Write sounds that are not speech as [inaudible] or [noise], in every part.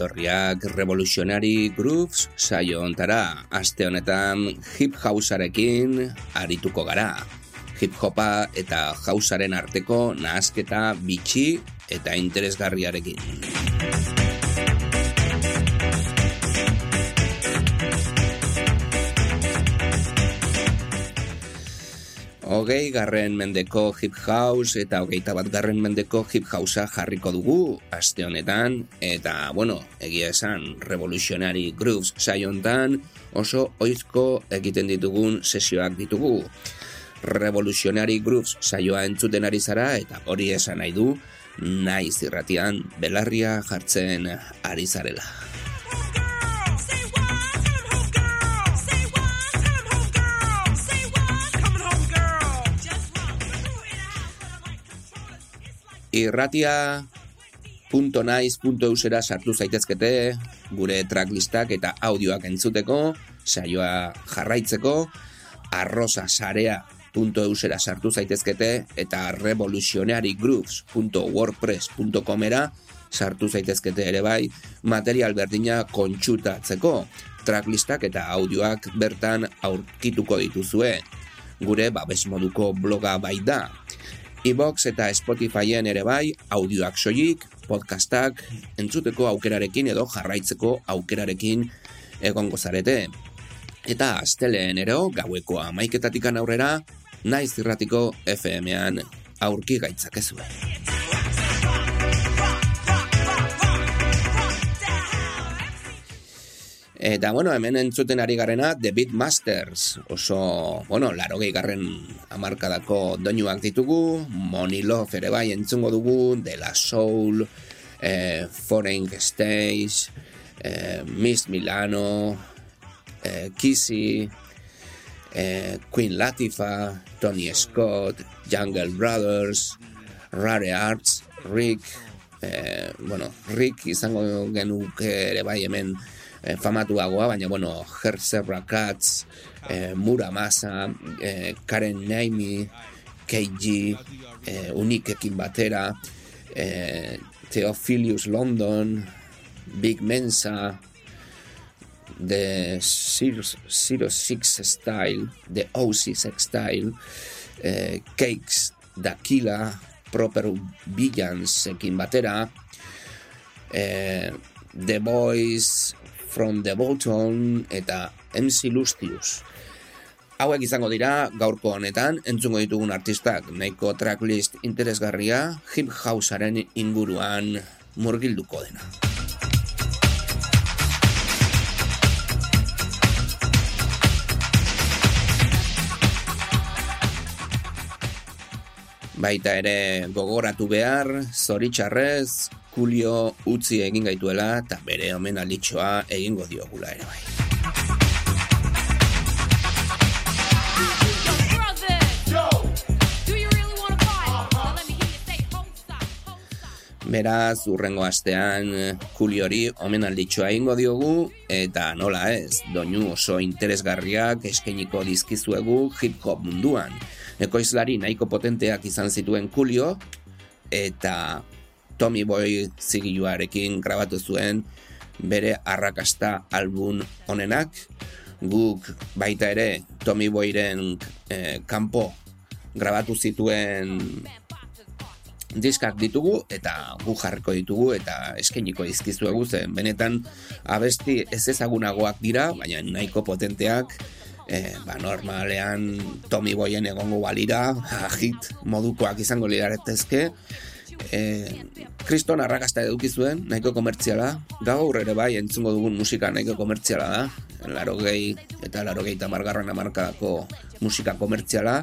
Ongi etorriak Revolutionary Grooves saio ontara. Aste honetan hip housearekin arituko gara. Hip hopa eta hausaren arteko nahasketa bitxi eta interesgarriarekin. Hogei garren mendeko hip house eta hogeita bat garren mendeko hip housea jarriko dugu aste honetan eta bueno, egia esan Revolutionary Grooves saiontan oso oizko egiten ditugun sesioak ditugu. Revolutionary Grooves saioa entzuten ari zara eta hori esan nahi du naiz irratian belarria jartzen ari zarela. It's like irratia.naiz.eusera sartu zaitezkete gure tracklistak eta audioak entzuteko, saioa jarraitzeko, arrosa sarea eusera sartu zaitezkete eta revolutionarygrooves.wordpress.comera sartu zaitezkete ere bai. Material berdina kontsultatzeko tracklistak eta audioak bertan aurkituko dituzue. Gure babes moduko bloga bai da iBox eta Spotifyen ere bai, audioak soilik, podcastak, entzuteko aukerarekin edo jarraitzeko aukerarekin egongo zarete. Eta asteleen ero, gaueko amaiketatikan aurrera, naiz irratiko FM-ean aurki gaitzakezue. Eta, bueno, hemen entzuten ari garena The Beat Masters, oso, bueno, laro garren amarkadako doinuak ditugu, Money Love ere bai entzungo dugu, De La Soul, eh, Foreign Stage, eh, Miss Milano, eh, Kissy, eh, Queen Latifah, Tony Scott, Jungle Brothers, Rare Arts, Rick, eh, bueno, Rick izango genuke ere bai hemen eh, famatuagoa, baina bueno, Herzebra Katz, eh, Muramasa, eh, Karen Naimi, KG, eh, Unikekin batera, Theophilus London, Big Mensa, The Zero, Six Style, The OC6 Style, Cakes, Dakila, Proper Villains ekin batera, eh, The Boys from the Bottom eta MC Lustius. Hauek izango dira gaurko honetan entzungo ditugun artistak nahiko tracklist interesgarria hip housearen inguruan murgilduko dena. Baita ere gogoratu behar, zoritxarrez, Julio utzi egin gaituela eta bere omen alitxoa egingo diogula ere bai. Beraz, urrengo astean Juliori omen alditxoa egingo diogu eta nola ez, doinu oso interesgarriak eskainiko dizkizuegu hip hop munduan. Ekoizlari nahiko potenteak izan zituen Julio eta Tommy Boy zigiluarekin grabatu zuen bere arrakasta album honenak guk baita ere Tommy Boyren eh, kanpo grabatu zituen diskak ditugu eta gu jarriko ditugu eta eskainiko dizkizuegu zen benetan abesti ez ezagunagoak dira baina nahiko potenteak e, ba, normalean Tommy Boyen egongo balira [laughs] hit modukoak izango liratezke e, kriston arrakasta eduki zuen nahiko komertziala. Gaur ere bai entzungo dugun musika nahiko komertziala da. Laro gehi eta laro gehi tamargarren amarkadako musika komertziala.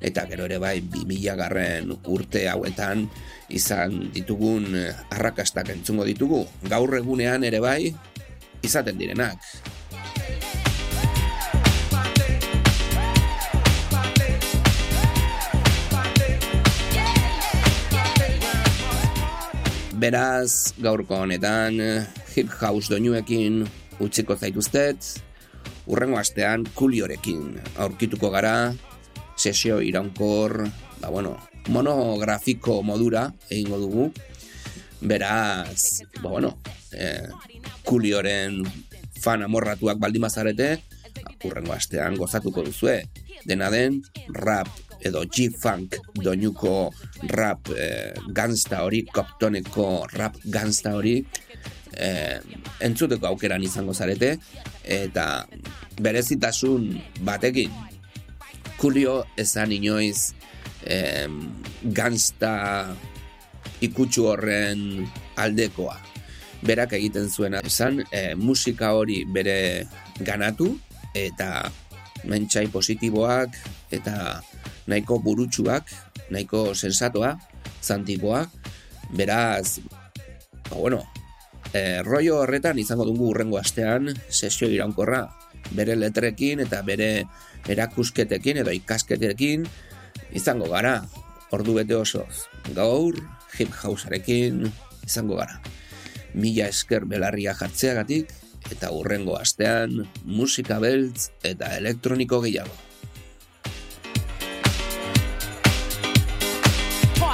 Eta gero ere bai 2000 garren urte hauetan izan ditugun eh, arrakastak entzungo ditugu. Gaur egunean ere bai izaten direnak Beraz, gaurko honetan, hip house doinuekin utziko zaituztet, urrengo astean kuliorekin aurkituko gara, sesio iraunkor, ba bueno, monografiko modura egingo dugu, beraz, ba bueno, eh, kulioren fan amorratuak baldimazarete, urrengo astean gozatuko duzue, dena den, rap edo G-Funk doinuko rap eh, ganzta hori, koptoneko rap ganzta hori, eh, entzuteko aukeran izango zarete, eta berezitasun batekin, kulio ezan inoiz eh, ganzta ikutsu horren aldekoa. Berak egiten zuena esan, eh, musika hori bere ganatu, eta mentxai positiboak, eta nahiko burutsuak, nahiko sensatoa, zantiboa, beraz, ba, bueno, e, rollo horretan izango dugu urrengo astean, sesio iraunkorra, bere letrekin eta bere erakusketekin edo ikasketekin izango gara, ordu bete osoz, gaur, hip housearekin izango gara. Mila esker belarria jartzeagatik, eta urrengo astean musika beltz eta elektroniko gehiago.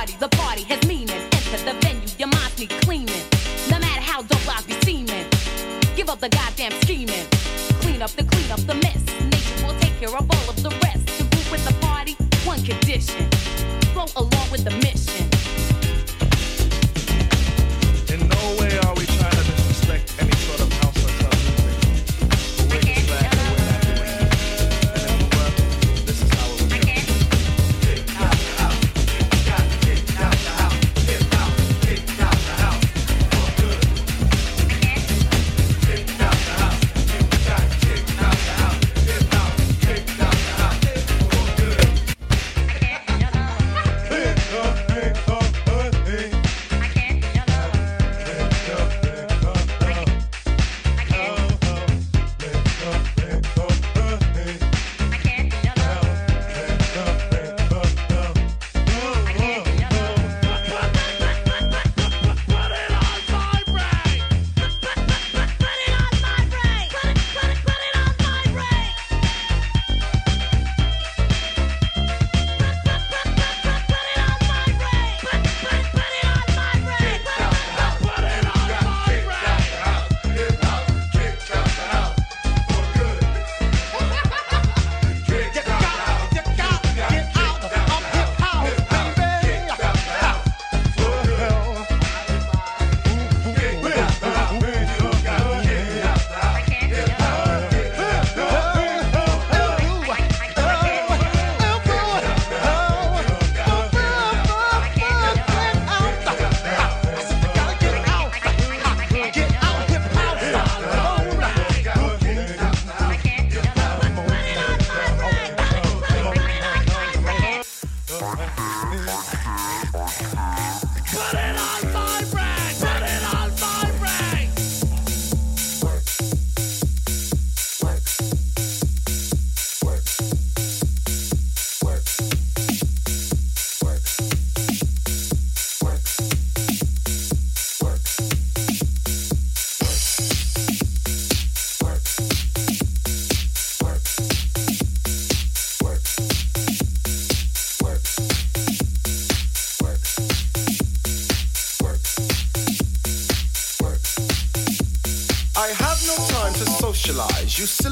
Party, the party has meaning. Enter the venue, your minds need cleaning. No matter how dope I be seeming, give up the goddamn scheming. Clean up the clean up the mess. Nature will take care of all of the rest. To move with the party, one condition. Flow along with the mission. In no way are we trying to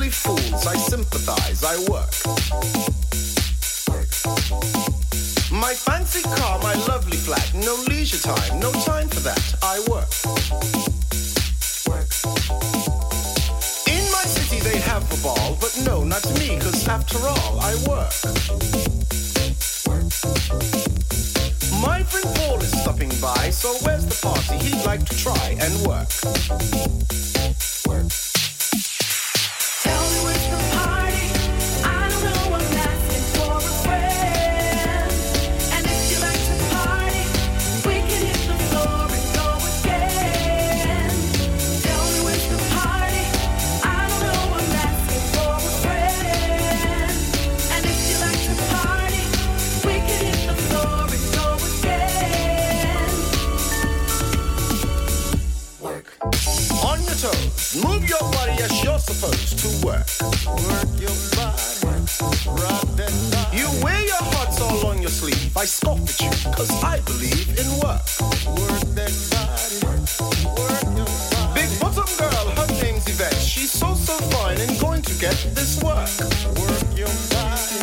silly fools, I sympathize. I work. My fancy car, my lovely flat. No leisure time, no time for that. I work. In my city they have a ball, but no, not me, cause after all, I work. My friend Paul is stopping by, so where's the party he'd like to try and work? Cause I believe in work. Work that body, work your body. Big bottom girl, her name's Yvette. She's so, so fine and going to get this work. Work your body,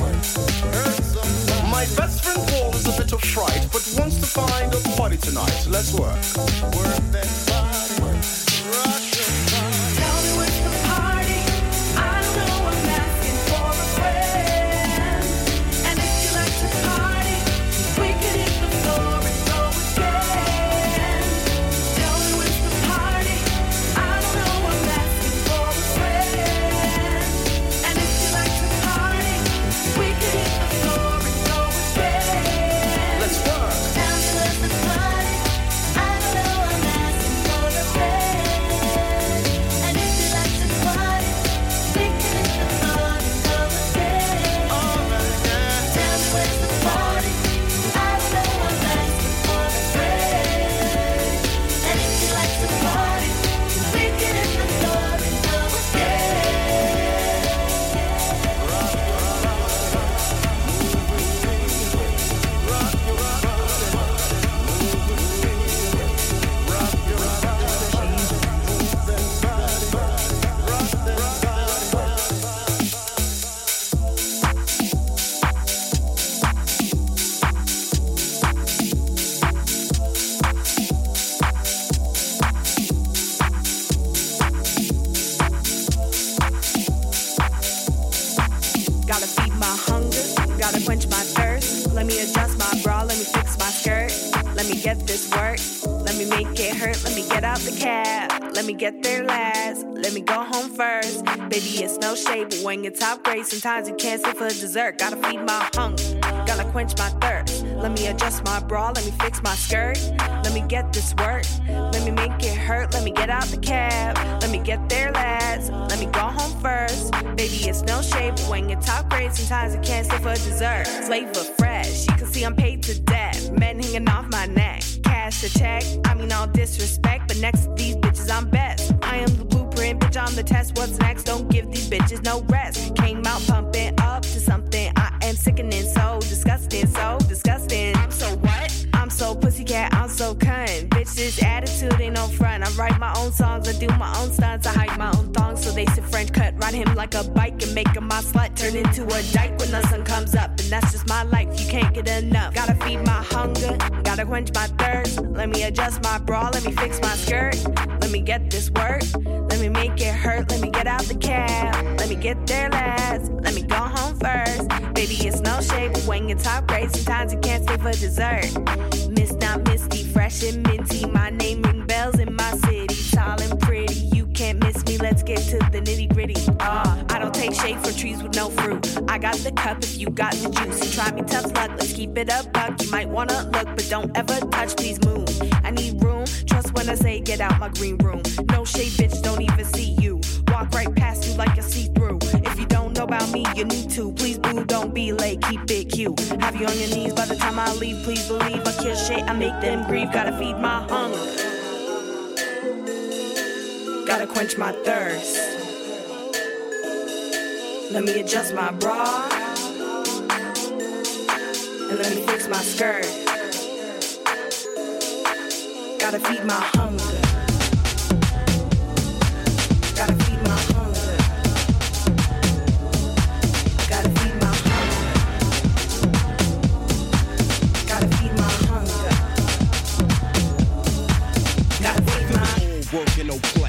hurt somebody. My best friend Paul is a bit of fright, but wants to find a party tonight. Let's work. Sometimes you can't sit for dessert. Gotta feed my hunger, gotta quench my thirst. Let me adjust my bra, let me fix my skirt. Let me get this work, let me make it hurt. Let me get out the cab, let me get there last. Let me go home first. Baby, it's no shade, but when you're top grade, sometimes you can't sit for dessert. Flavor fresh, you can see I'm paid to death. Men hanging off my neck, cash to check. I mean, all disrespect, but next to these I'm the test. What's next? Don't give these bitches no rest. Came out pumping up to something. I am sickening, so disgusting, so disgusting. I'm so what? I'm so pussycat, I'm so cunt. Bitch, this attitude ain't no front. I write my own songs, I do my own stunts, I hide my own Cut. Ride him like a bike and make him my slut. Turn into a dyke when the sun comes up, and that's just my life. You can't get enough. Gotta feed my hunger, gotta quench my thirst. Let me adjust my bra, let me fix my skirt. Let me get this work, let me make it hurt. Let me get out the cab, let me get there last. Let me go home first. Baby, it's no shade, but when you're top sometimes you can't stay for dessert. Miss not misty, fresh and minty. My name ring bells in my city. Tall and pretty, get to the nitty gritty. Ah, I don't take shade for trees with no fruit. I got the cup if you got the juice. You try me tough luck, let's keep it a buck. You might wanna look, but don't ever touch, please move. I need room, trust when I say get out my green room. No shade, bitch, don't even see you. Walk right past you like a see through. If you don't know about me, you need to. Please, boo, don't be late, keep it cute. Have you on your knees by the time I leave. Please believe I kill shit, I make them grieve. Gotta feed my hunger. Gotta quench my thirst. Let me adjust my bra. And let me fix my skirt. Gotta feed my hunger. no play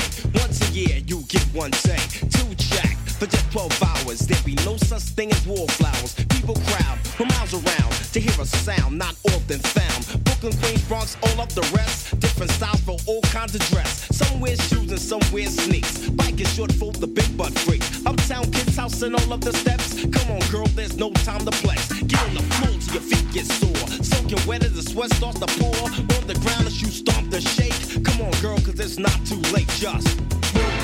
yeah, you get one take. Two jack for just 12 hours. There be no such thing as wallflowers. People crowd from miles around to hear a sound not often found. Brooklyn, Queens, Bronx, all up the rest. Different styles for all kinds of dress. Some wear shoes and some wear sneaks. Bike is short for the big butt freak. Uptown kids house and all of the steps. Come on, girl, there's no time to flex. Get on the floor till your feet get sore. Soaking wet as the sweat starts to pour. On the ground as you stomp the shake. Come on, girl, cause it's not too late. Just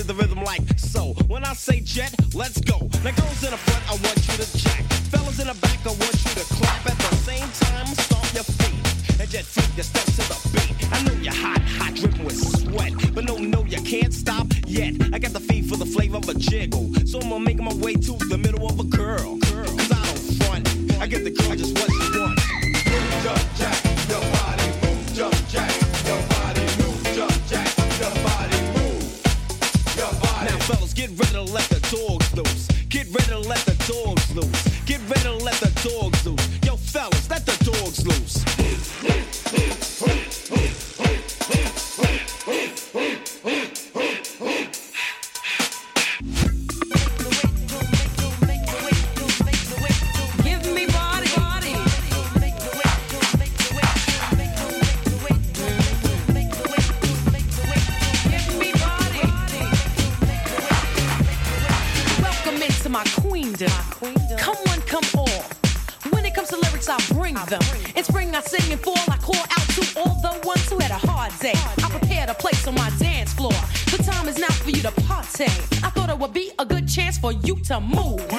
to the rhythm like so. When I say jet, let's go. Now girls in the front, I want you to to move.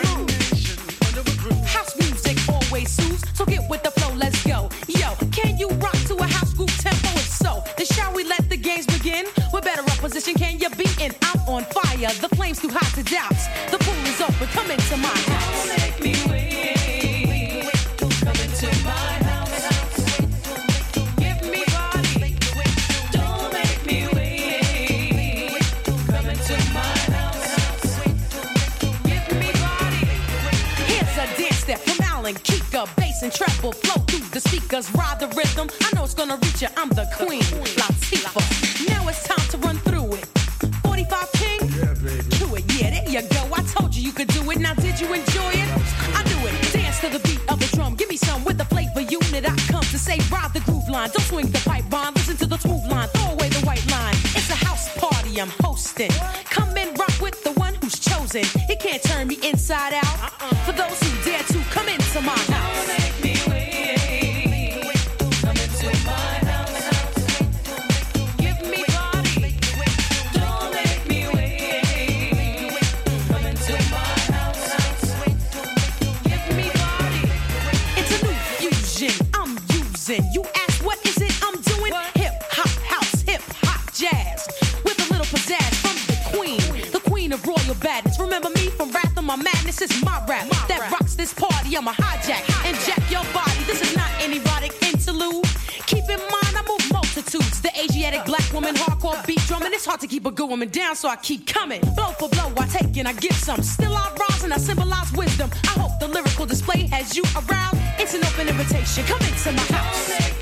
line. Don't swing the pipe bomb. Listen to the smooth line. Throw away the white line. It's a house party I'm hosting. Come and rock with the one who's chosen. He can't turn me inside out body, I'ma hijack, inject your body. This is not an erotic interlude. Keep in mind, I move multitudes. The Asiatic black woman, hardcore beat drumming. It's hard to keep a good woman down, so I keep coming. Blow for blow, I take and I give some. Still I rise and I symbolize wisdom. I hope the lyrical display has you around. It's an open invitation. Come into my house.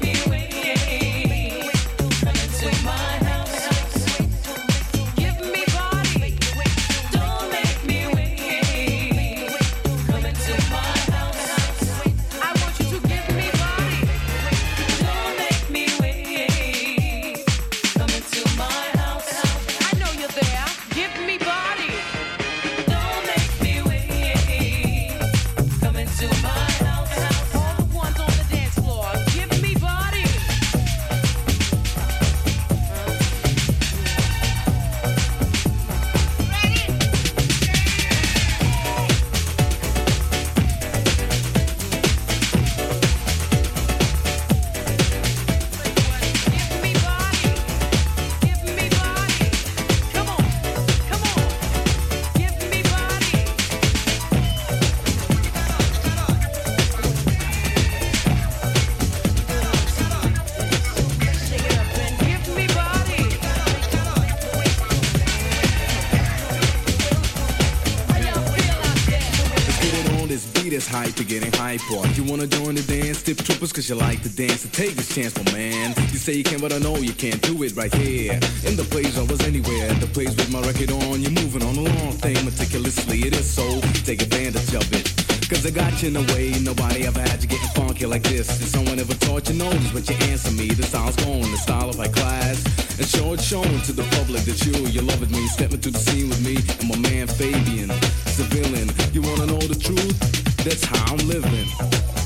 You wanna join the dance, tip troopers, cause you like to dance. So take this chance, my man. You say you can, but I know you can't do it right here. In the place I was anywhere, At the place with my record on. You're moving on a long thing meticulously. It is so, take advantage of it. Cause I got you in a way nobody ever had you getting funky like this. If someone ever taught you notice what you answer me, the style's going, the style of my class. And show it showing to the public that you, you love it me. Stepping to the scene with me and my man Fabian, civilian. You wanna know the truth? That's how I'm living.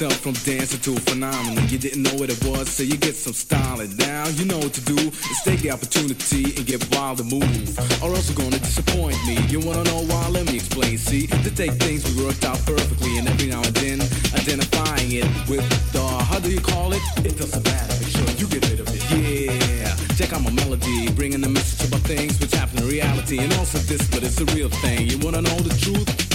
Yourself from dancing to a phenomenon. You didn't know what it was, so you get some styling. Now you know what to do. Is take the opportunity and get wild and move. Or else you're gonna disappoint me. You wanna know why? Let me explain. See, to take things we worked out perfectly, and every now and then identifying it with the how do you call it? It doesn't matter. Make sure you get rid of it. Yeah, check out my melody, bringing the message about things which happen in reality, and also this, but it's a real thing. You wanna know the truth?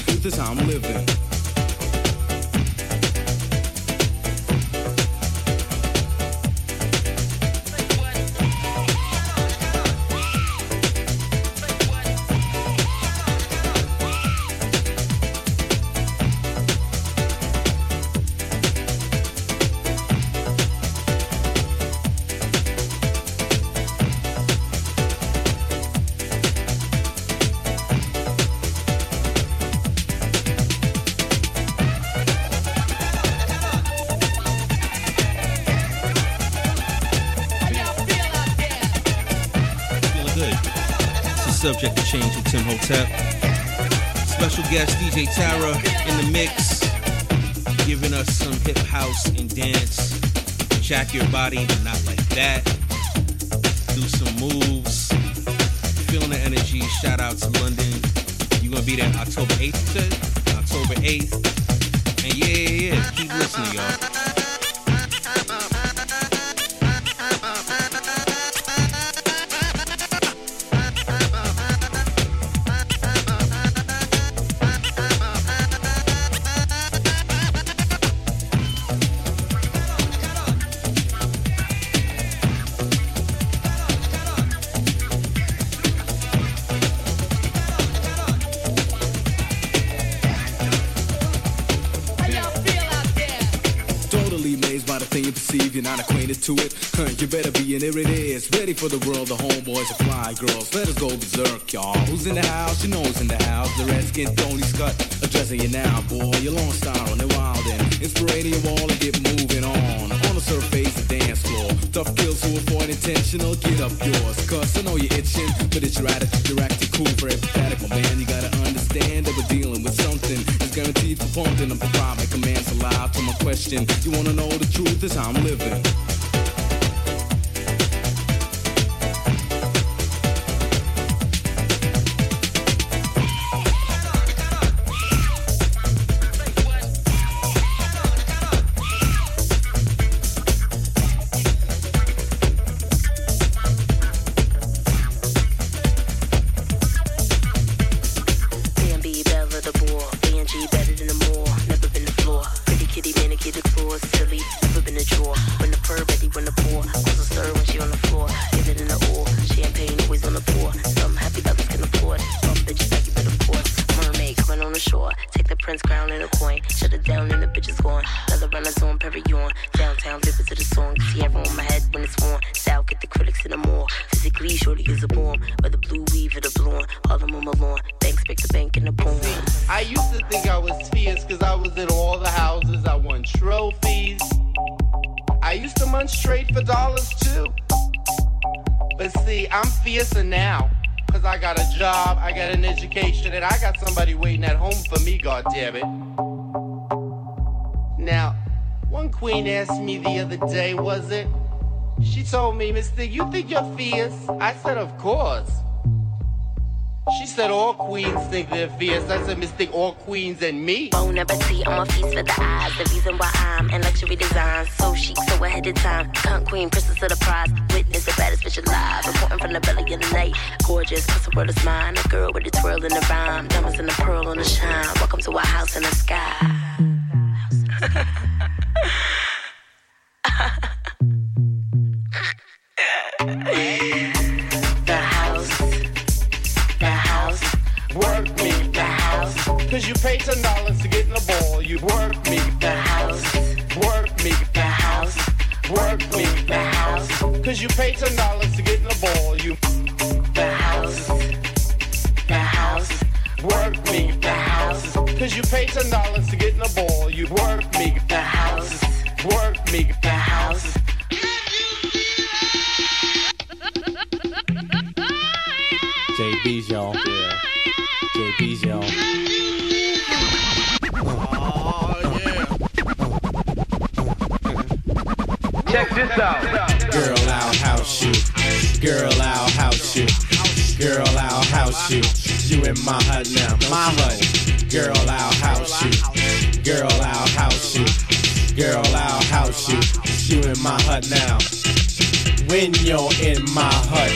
Body, house? You know in the house. The redskin Tony Scott addressing you now, boy. You're long style and they're wild and inspirating you all to get moving on. On the surface, the dance floor. Tough kills who avoid intentional, get up yours. Cause I know you're itching, but it's your attitude, you're acting cool for my man. You gotta understand that we're dealing with something. It's guaranteed for pumping. I'm provide my commands alive to my question. You wanna know the truth? Is how I'm living. Asked me the other day, was it? She told me, Mister, you think you're fierce? I said, of course. She said all queens think they're fierce. I said, mistake all queens and me. Bon appetit, I'm a feast for the eyes. The reason why I'm in luxury design. So chic, so ahead of time. Cunt queen, princess of the prize. Witness the baddest bitch alive. Reporting from the belly of the night. Gorgeous, cause the world is mine. A girl with a twirl in the rhyme. Diamonds and the pearl on the shine. Welcome to our house in the sky. [laughs] you pay ten dollars to get in the ball. You, the house, the house, work me, the house. Cause you pay ten dollars my hut now, my hut. Girl, I'll house you. Girl, I'll house you. Girl, I'll house you. You in my hut now. When you're in my hut.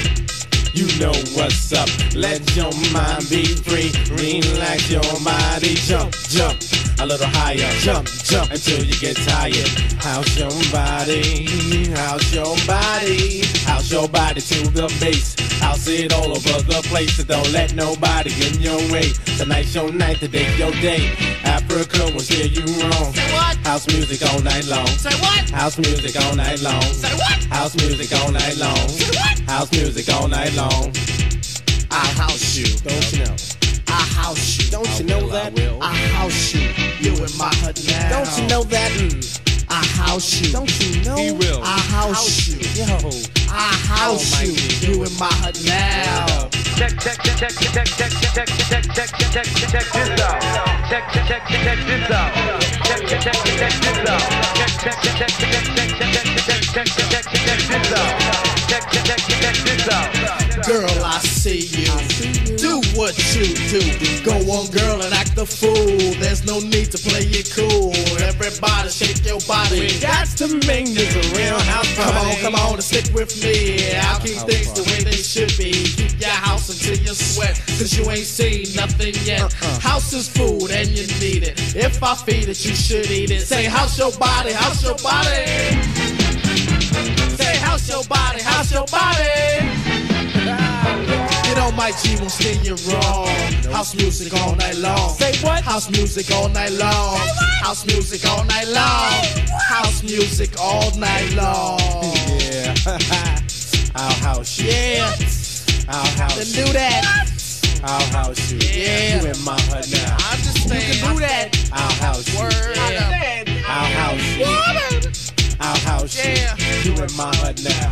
You know what's up. Let your mind be free. Relax your body. Jump, jump. A little higher. Jump, jump until you get tired. House your body. House your body. House your body to the base. House it all over the place. So don't let nobody get in your way. Tonight's your night, today's your day. Africa will steer you wrong. Say what? House music all night long. Say what? House music all night long. Say what? House music all night long. Say what? House music all night long. I house you. Don't you know? I house you. Don't you know that? I house you. You in my hut now. Don't you know that? Mm. I house you. Don't you know? He will. I house you. Yo. I house you. You in my hut now. Check, check, check, check, check, check, check, check, check, check, check, check this out. Check, check, check, check this out. Check, check, check, check this out. Check, check, check, check, check, check, check, check, check, check, check, check this out. Check, check, check, check this out. Girl, I see you. Do what you do. Go on, girl, and act the fool. There's no need to play it cool. Everybody shake your body. We got to make this a real house party. Come on, come on, and stick with me. I'll keep things the way they should be. Keep your house until you sweat, cause you ain't seen nothing yet. Uh-uh. House is food and you need it. If I feed it, you should eat it. Say, house your body, house your body. Say, house your body, house your body. My G, won't steer you wrong. House music all night long. Say what? House music all night long. House music all night long. House music all night long. Yeah. [laughs] I'll house you. Yeah. I'll house then do that. I'll house you. Yeah. You in my hut now. I understand. You can do that. I'll house you. Word. Yeah. I'll house you. I'll house you. Yeah. You in my hut now.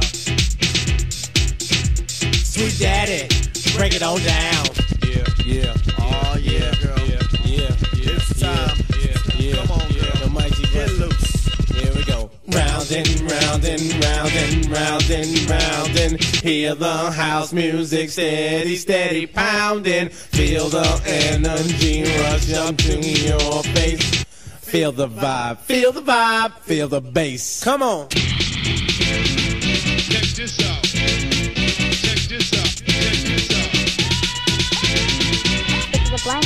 Sweet daddy, break it on down. Yeah, yeah. Oh yeah, girl. Yeah, yeah, yeah. It's time. Yeah, yeah. Come on, girl. The mighty get loose. Here we go. Round and round and round and round and round and hear the house music steady, steady pounding. Feel the energy rush up to your face. Feel the vibe, feel the vibe, feel the bass. Come on.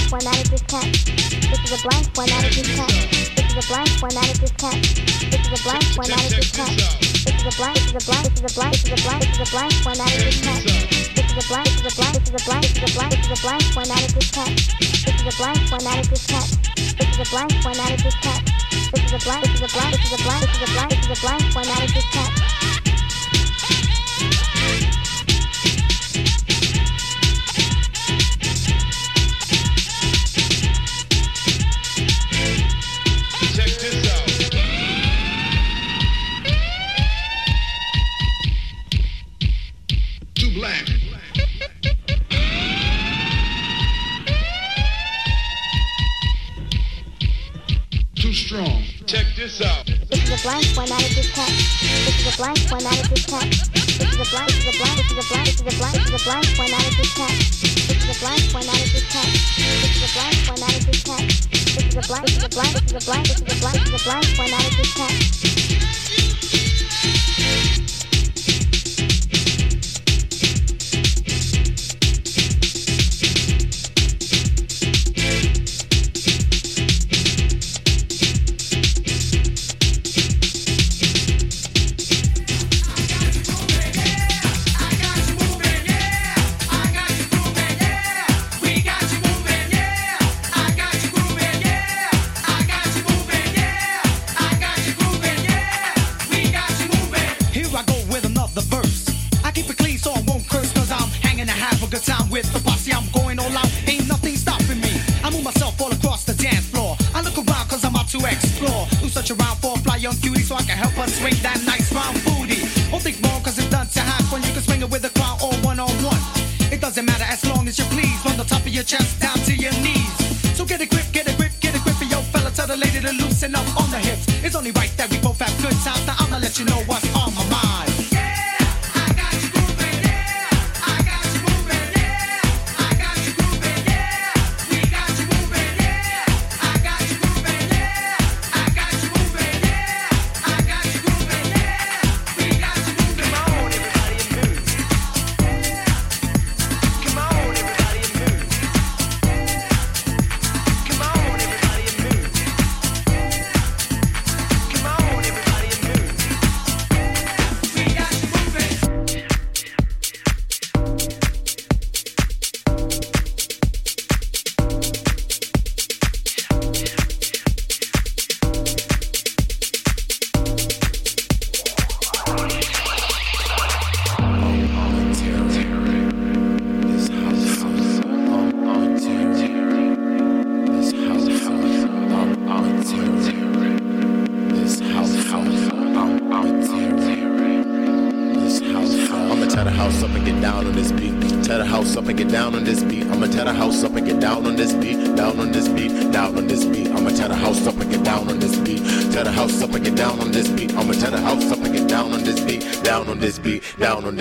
This is a blank formatted diskette. This is a blank formatted diskette. This cat. This is a blank formatted diskette. This cat. This is a blank formatted diskette. This cat. This is a blank. This is a blank. This is a blank. This is a blank. This is a blank formatted diskette. This cat. This is a blank. This is a blank. This is a blank. This is a blank. This is a blank formatted diskette. This cat. This is a blank formatted diskette. This cat. This is a blank formatted diskette. This cat. This is a blank. This is a blank. This is a blank. This is a blank. This is a blank formatted diskette. Is a blank formatted diskette. This is a blank formatted diskette. This is a blank. This is a blank. This is a blank. This is a blank. This is a blank formatted diskette. This is a blank formatted diskette. This is a blank formatted diskette. This is a blank. This is a blank. This is a blank. This is a blank. This is a blank formatted diskette.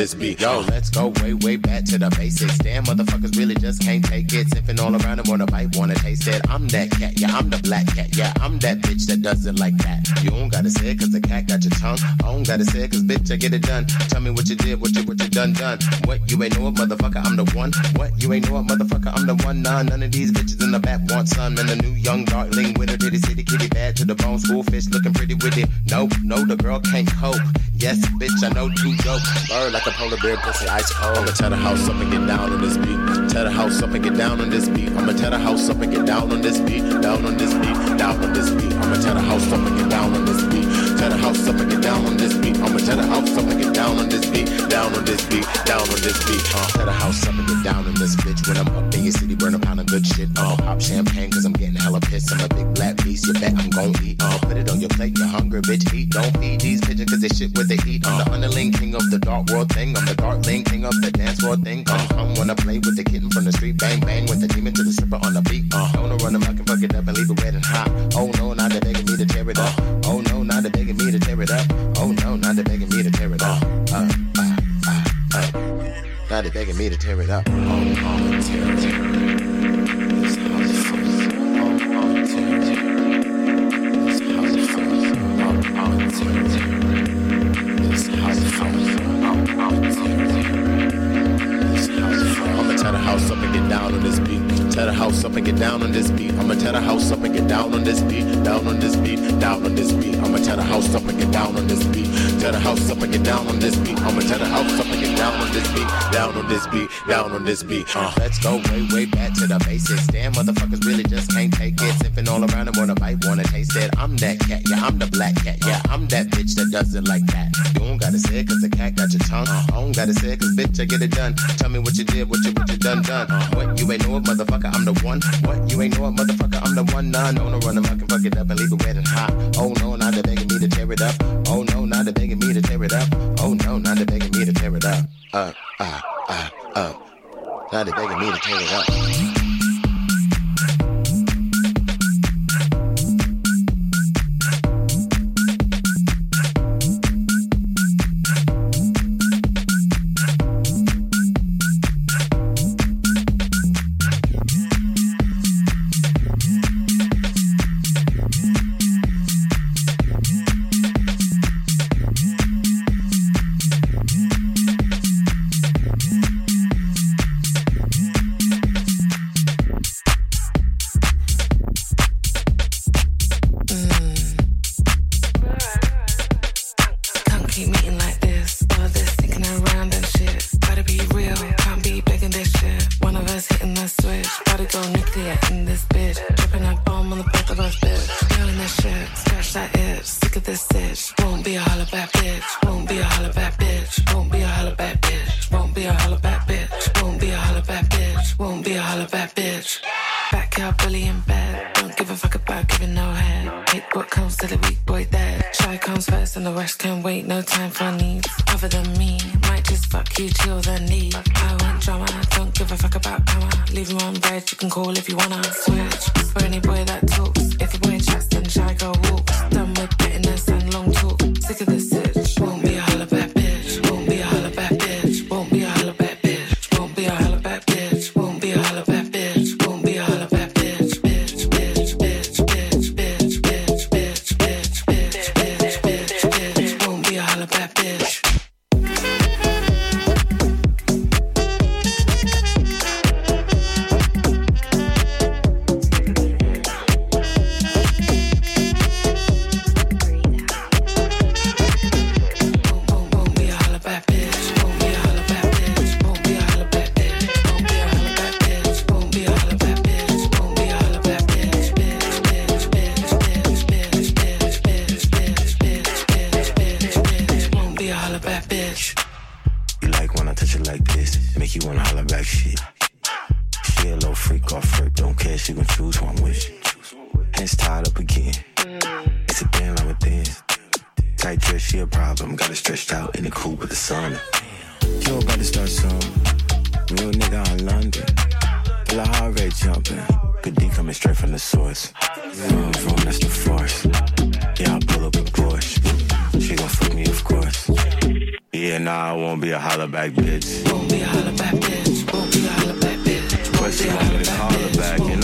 This beat. Yo, let's go way, way back to the basics. Damn, motherfuckers really just can't take it. Sipping all around them, wanna bite, wanna taste it. I'm that cat, yeah, I'm the black cat, yeah, I'm that bitch that does it like that. You don't gotta say it cause the cat got your tongue. I don't gotta say it cause bitch, I get it done. Tell me what you did, what you, what you done, done. What you ain't know it, motherfucker, I'm the one. What you ain't know it, motherfucker, I'm the one. Nah, none of these bitches in the back want some. And the new young darkling Polar bear, pussy ice cold. I'ma tear the house up and get down on this beat. Tear the house up and get down on this beat. I'ma tear the house up and get down on this beat. Down on this beat, down on this beat. I'ma tear the house up and get down on this beat. Tear the house up and get down on this beat. I'ma tear the house up and get down on this beat. Down on this beat, down on this beat. Uh, tear the house up fuck it up and leave it wet and hot. Oh no, now they're begging me to tear it up. Oh no, now they're begging me to tear it up. Oh no, now they're begging me to tear it up. Uh, uh, uh, uh. Now they're begging me to tear it up. I'ma tear the house up and get down on this. Tear the house up and get down on this beat. I'ma tear the house up and get down on this beat. Down on this beat, down on this beat. I'ma tear the house up and get down on this beat. Tear the house up and get down on this beat. I'ma tear the house up and get down on this beat. Down on this beat, down on this beat. Uh, let's go way, way back to the basics. Damn, motherfuckers really just can't take it. Sipping all around them, wanna bite, wanna taste it. I'm that cat, yeah, I'm the black cat, yeah, I'm that bitch that does it like that. You don't gotta say it cause the cat got your tongue. I don't gotta say it cause bitch, I get it done. Tell me what you did, what you, what you done, done. What you ain't know it, motherfucker, I'm the one. What you ain't know it, motherfucker, I'm the one. Nah, no, no, run them, I can fuck it up and leave it wet and hot. Oh no, now they're begging me to tear it up. Oh no, now they're begging me to tear it up. Oh no, now they're begging me to tear it up. Uh, uh, uh, uh. Now they're begging me to tear it up. can call if you wanna switch. gon' holler back shit. She a little freak off freak, don't care, she gon' choose one with Hands tied up again. It's a thing like a thing. Tight dress, she a problem. Got it stretched out in the cool with the sun. You about to start some. Real nigga on London. Feel a heart rate jumping. Good D coming straight from the source. Vroom, vroom, that's the force. Yeah, I pull up a Porsche. Yeah, nah, I won't be a holla back bitch. Won't be a holla back bitch. Won't be a holla back bitch. Won't but she want me to call her back.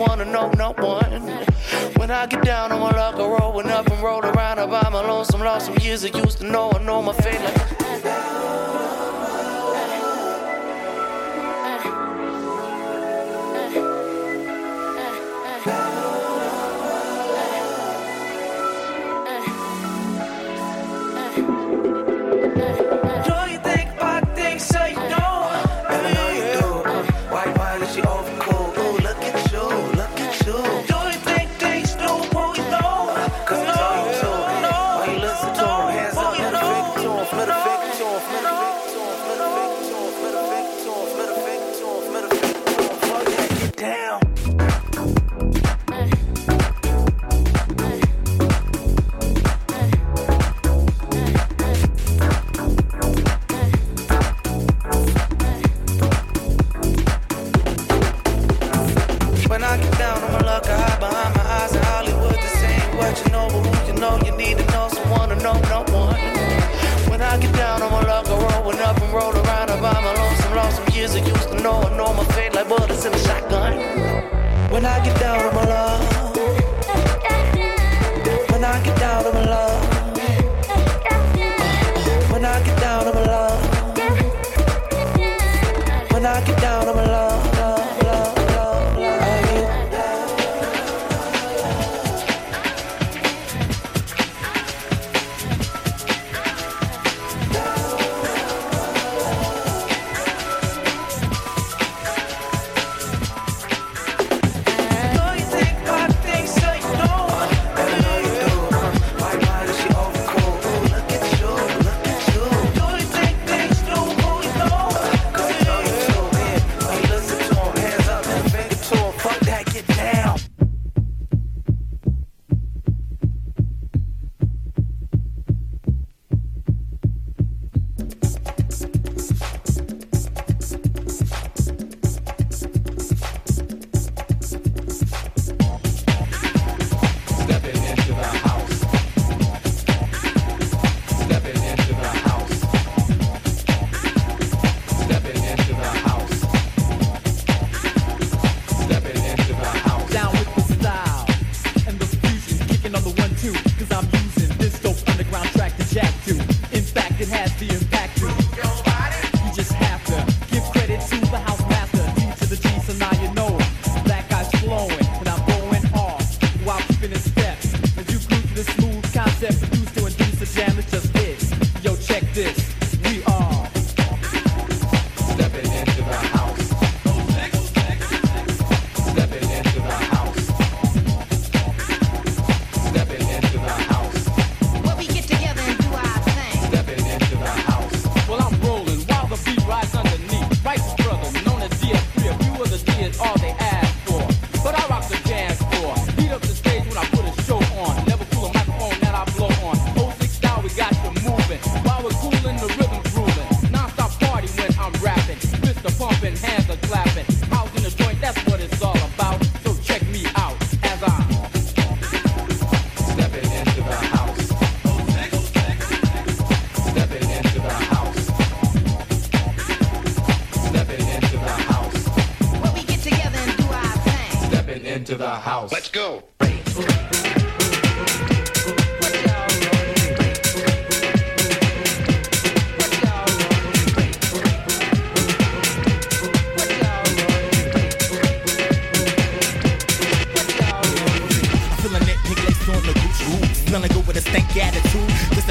To know down.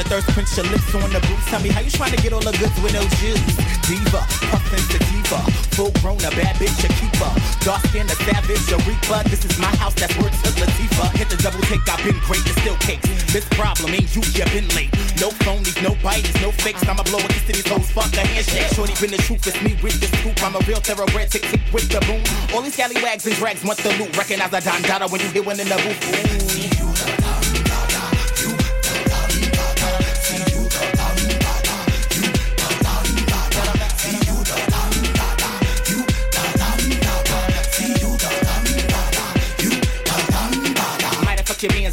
The thirst quench your lips on the boots. Tell me how you trying to get all the goods with no juice. Diva, puffin' sativa. Full grown, a bad bitch, a keeper. Dark skin, a savage, a reaper. This is my house, that's word to Latifah. Hit the double take, I've been great, it's still cakes. This problem ain't you, you been late. No phonies, no bites, no fakes. I'ma blow kiss to these hoes, fuck a handshake. Shorty been the truth, it's me with the scoop. I'm a real thoroughbred, tick tick with the boom. All these scallywags and drags want the loot. Recognize a Don Dada when you hear one in the booth. Ooh.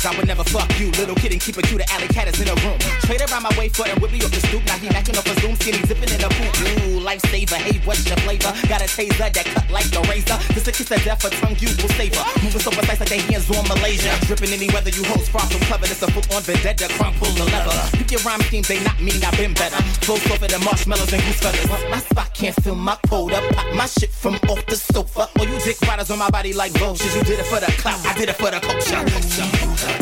I would never fuck you. Little kid and keep it cute, the alley cat is in a room. Trade around my way for and me off the stoop. Now he knocking off a zoom, skinny zipping in a poop. Ooh, lifesaver, hey, what's your flavor? Got a taser that cut like a razor. Just a kiss of death, a tongue you will savor. Moving so precise like they hands on Malaysia. Dripping any weather you host, far from clever. This a foot on vendetta, crunk pull the lever. Pick your rhyme schemes, they not mean, I've been better. Flow softer than marshmallows and goose feathers. My spot can't fill my quota. Pop my shit from off the sofa. All you dick riders on my body like vultures. You did it for the clout, I did it for the culture. To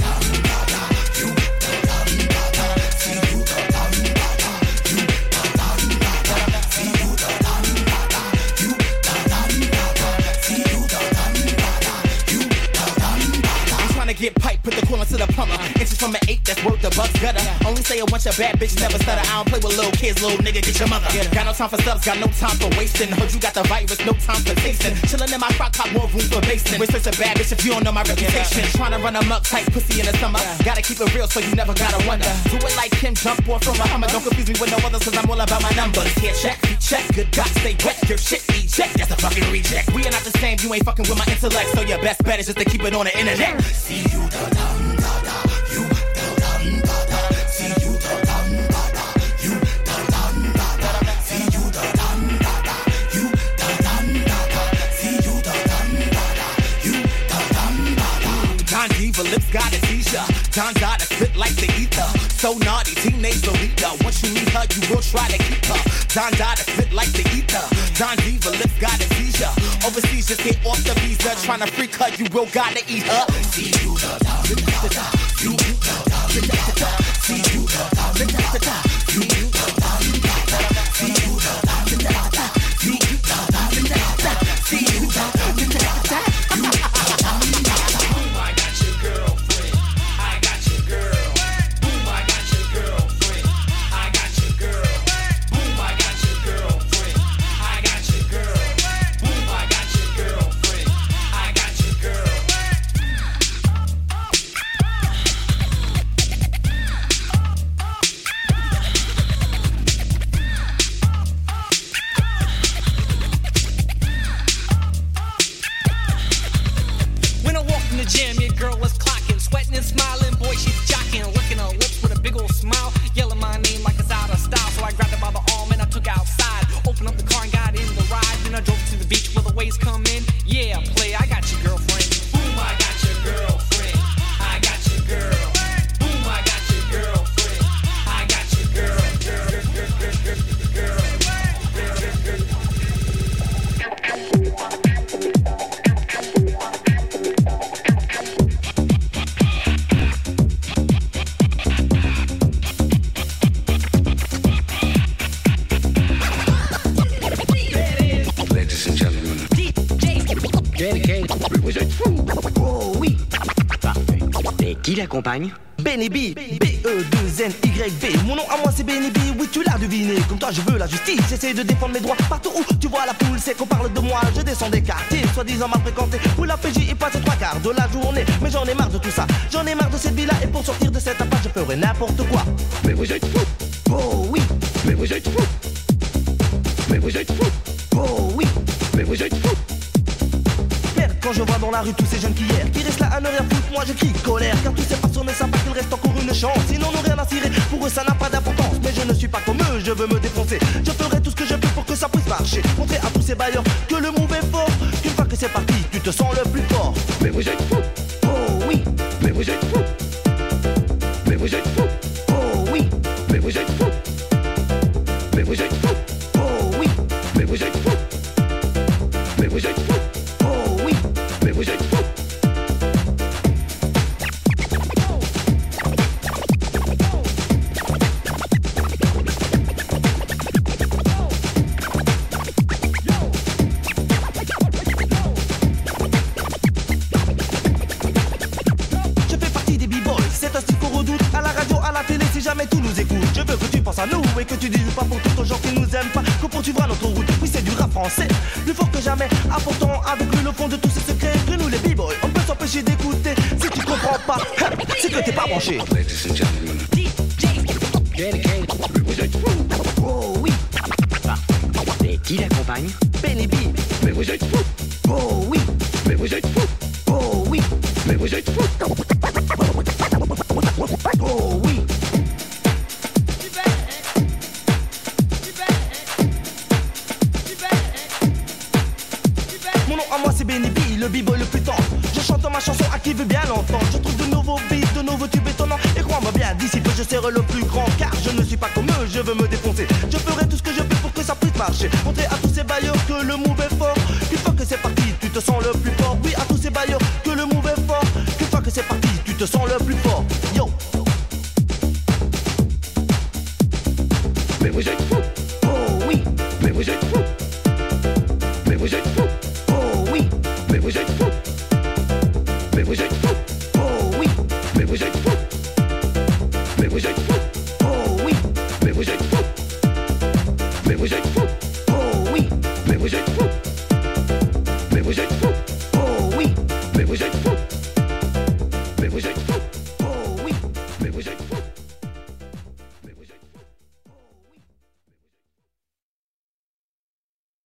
get pipe, put the coolant to the plumber. Uh-huh. Inches from an eight, that's worth the bucks gutter. Only say it once, your bad bitch never stutter. I don't play with little kids, little nigga, get your mother. Got no time for subs, got no time for wasting. Heard you got the virus, no time for tasting. Chillin' in my crock pot, more room for basting. Research a bad bitch if you don't know my reputation. Trying to run up tight pussy in the summer. Gotta keep it real, so you never gotta wonder. Do it like Kim, jump off from a Hummer. Don't confuse me with no others, cause I'm all about my numbers. Here, check, check, good God, stay wet. Your shit eject, that's a fucking reject. We are not the same, you ain't fucking with my intellect. So your best bet is just to keep it on the internet. See you Don lips got a seizure. Don got a spit like the ether. So naughty, teenage leader. Once you meet her, you will try to keep her. Don got a spit like the ether. Don Diva lips got a seizure. Overseas, just get off the visa. Tryna freak her, you will gotta eat her. See you the See you the See you the See you When I Benny B, B-E-2-N-Y-B Mon nom à moi c'est Benny B, oui tu l'as deviné. Comme toi je veux la justice, j'essaie de défendre mes droits Partout où tu vois la foule, c'est qu'on parle de moi. Je descends des quartiers, soi-disant mal fréquentés Où la PJ y passe trois quarts de la journée. Mais j'en ai marre de tout ça, j'en ai marre de cette vie-là. Et pour sortir de cette impasse je ferai n'importe quoi. Mais vous êtes fous. Oh oui. Mais vous êtes fous. Mais vous êtes fous. Oh oui. Mais vous êtes fous. Quand je vois dans la rue tous ces jeunes qui hier Qui restent là à ne rien foutre, moi je crie colère. Car tous ces ne savent pas qu'il reste encore une chance. Sinon n'en ont rien à cirer, pour eux ça n'a pas d'importance. Mais je ne suis pas comme eux, je veux me défoncer. Je ferai tout ce que je peux pour que ça puisse marcher. Montrer à tous ces bailleurs que le mauvais est fort. Qu'une fois que c'est parti, tu te sens le plus fort. Mais vous êtes fous! et que tu dis pas pour tout aux gens qui nous aiment pas que poursuivra notre route. Oui, c'est du rap français, plus fort que jamais. Apportant avec lui le fond de tous ces secrets que nous les b-boys. On peut s'empêcher d'écouter si tu comprends pas. [laughs] C'est que t'es pas branché. Oh oui. Et qui l'accompagne? Benny B. Mais vous êtes fous. Oh oui. Mais vous êtes fous. Oh oui. Mais vous êtes fous.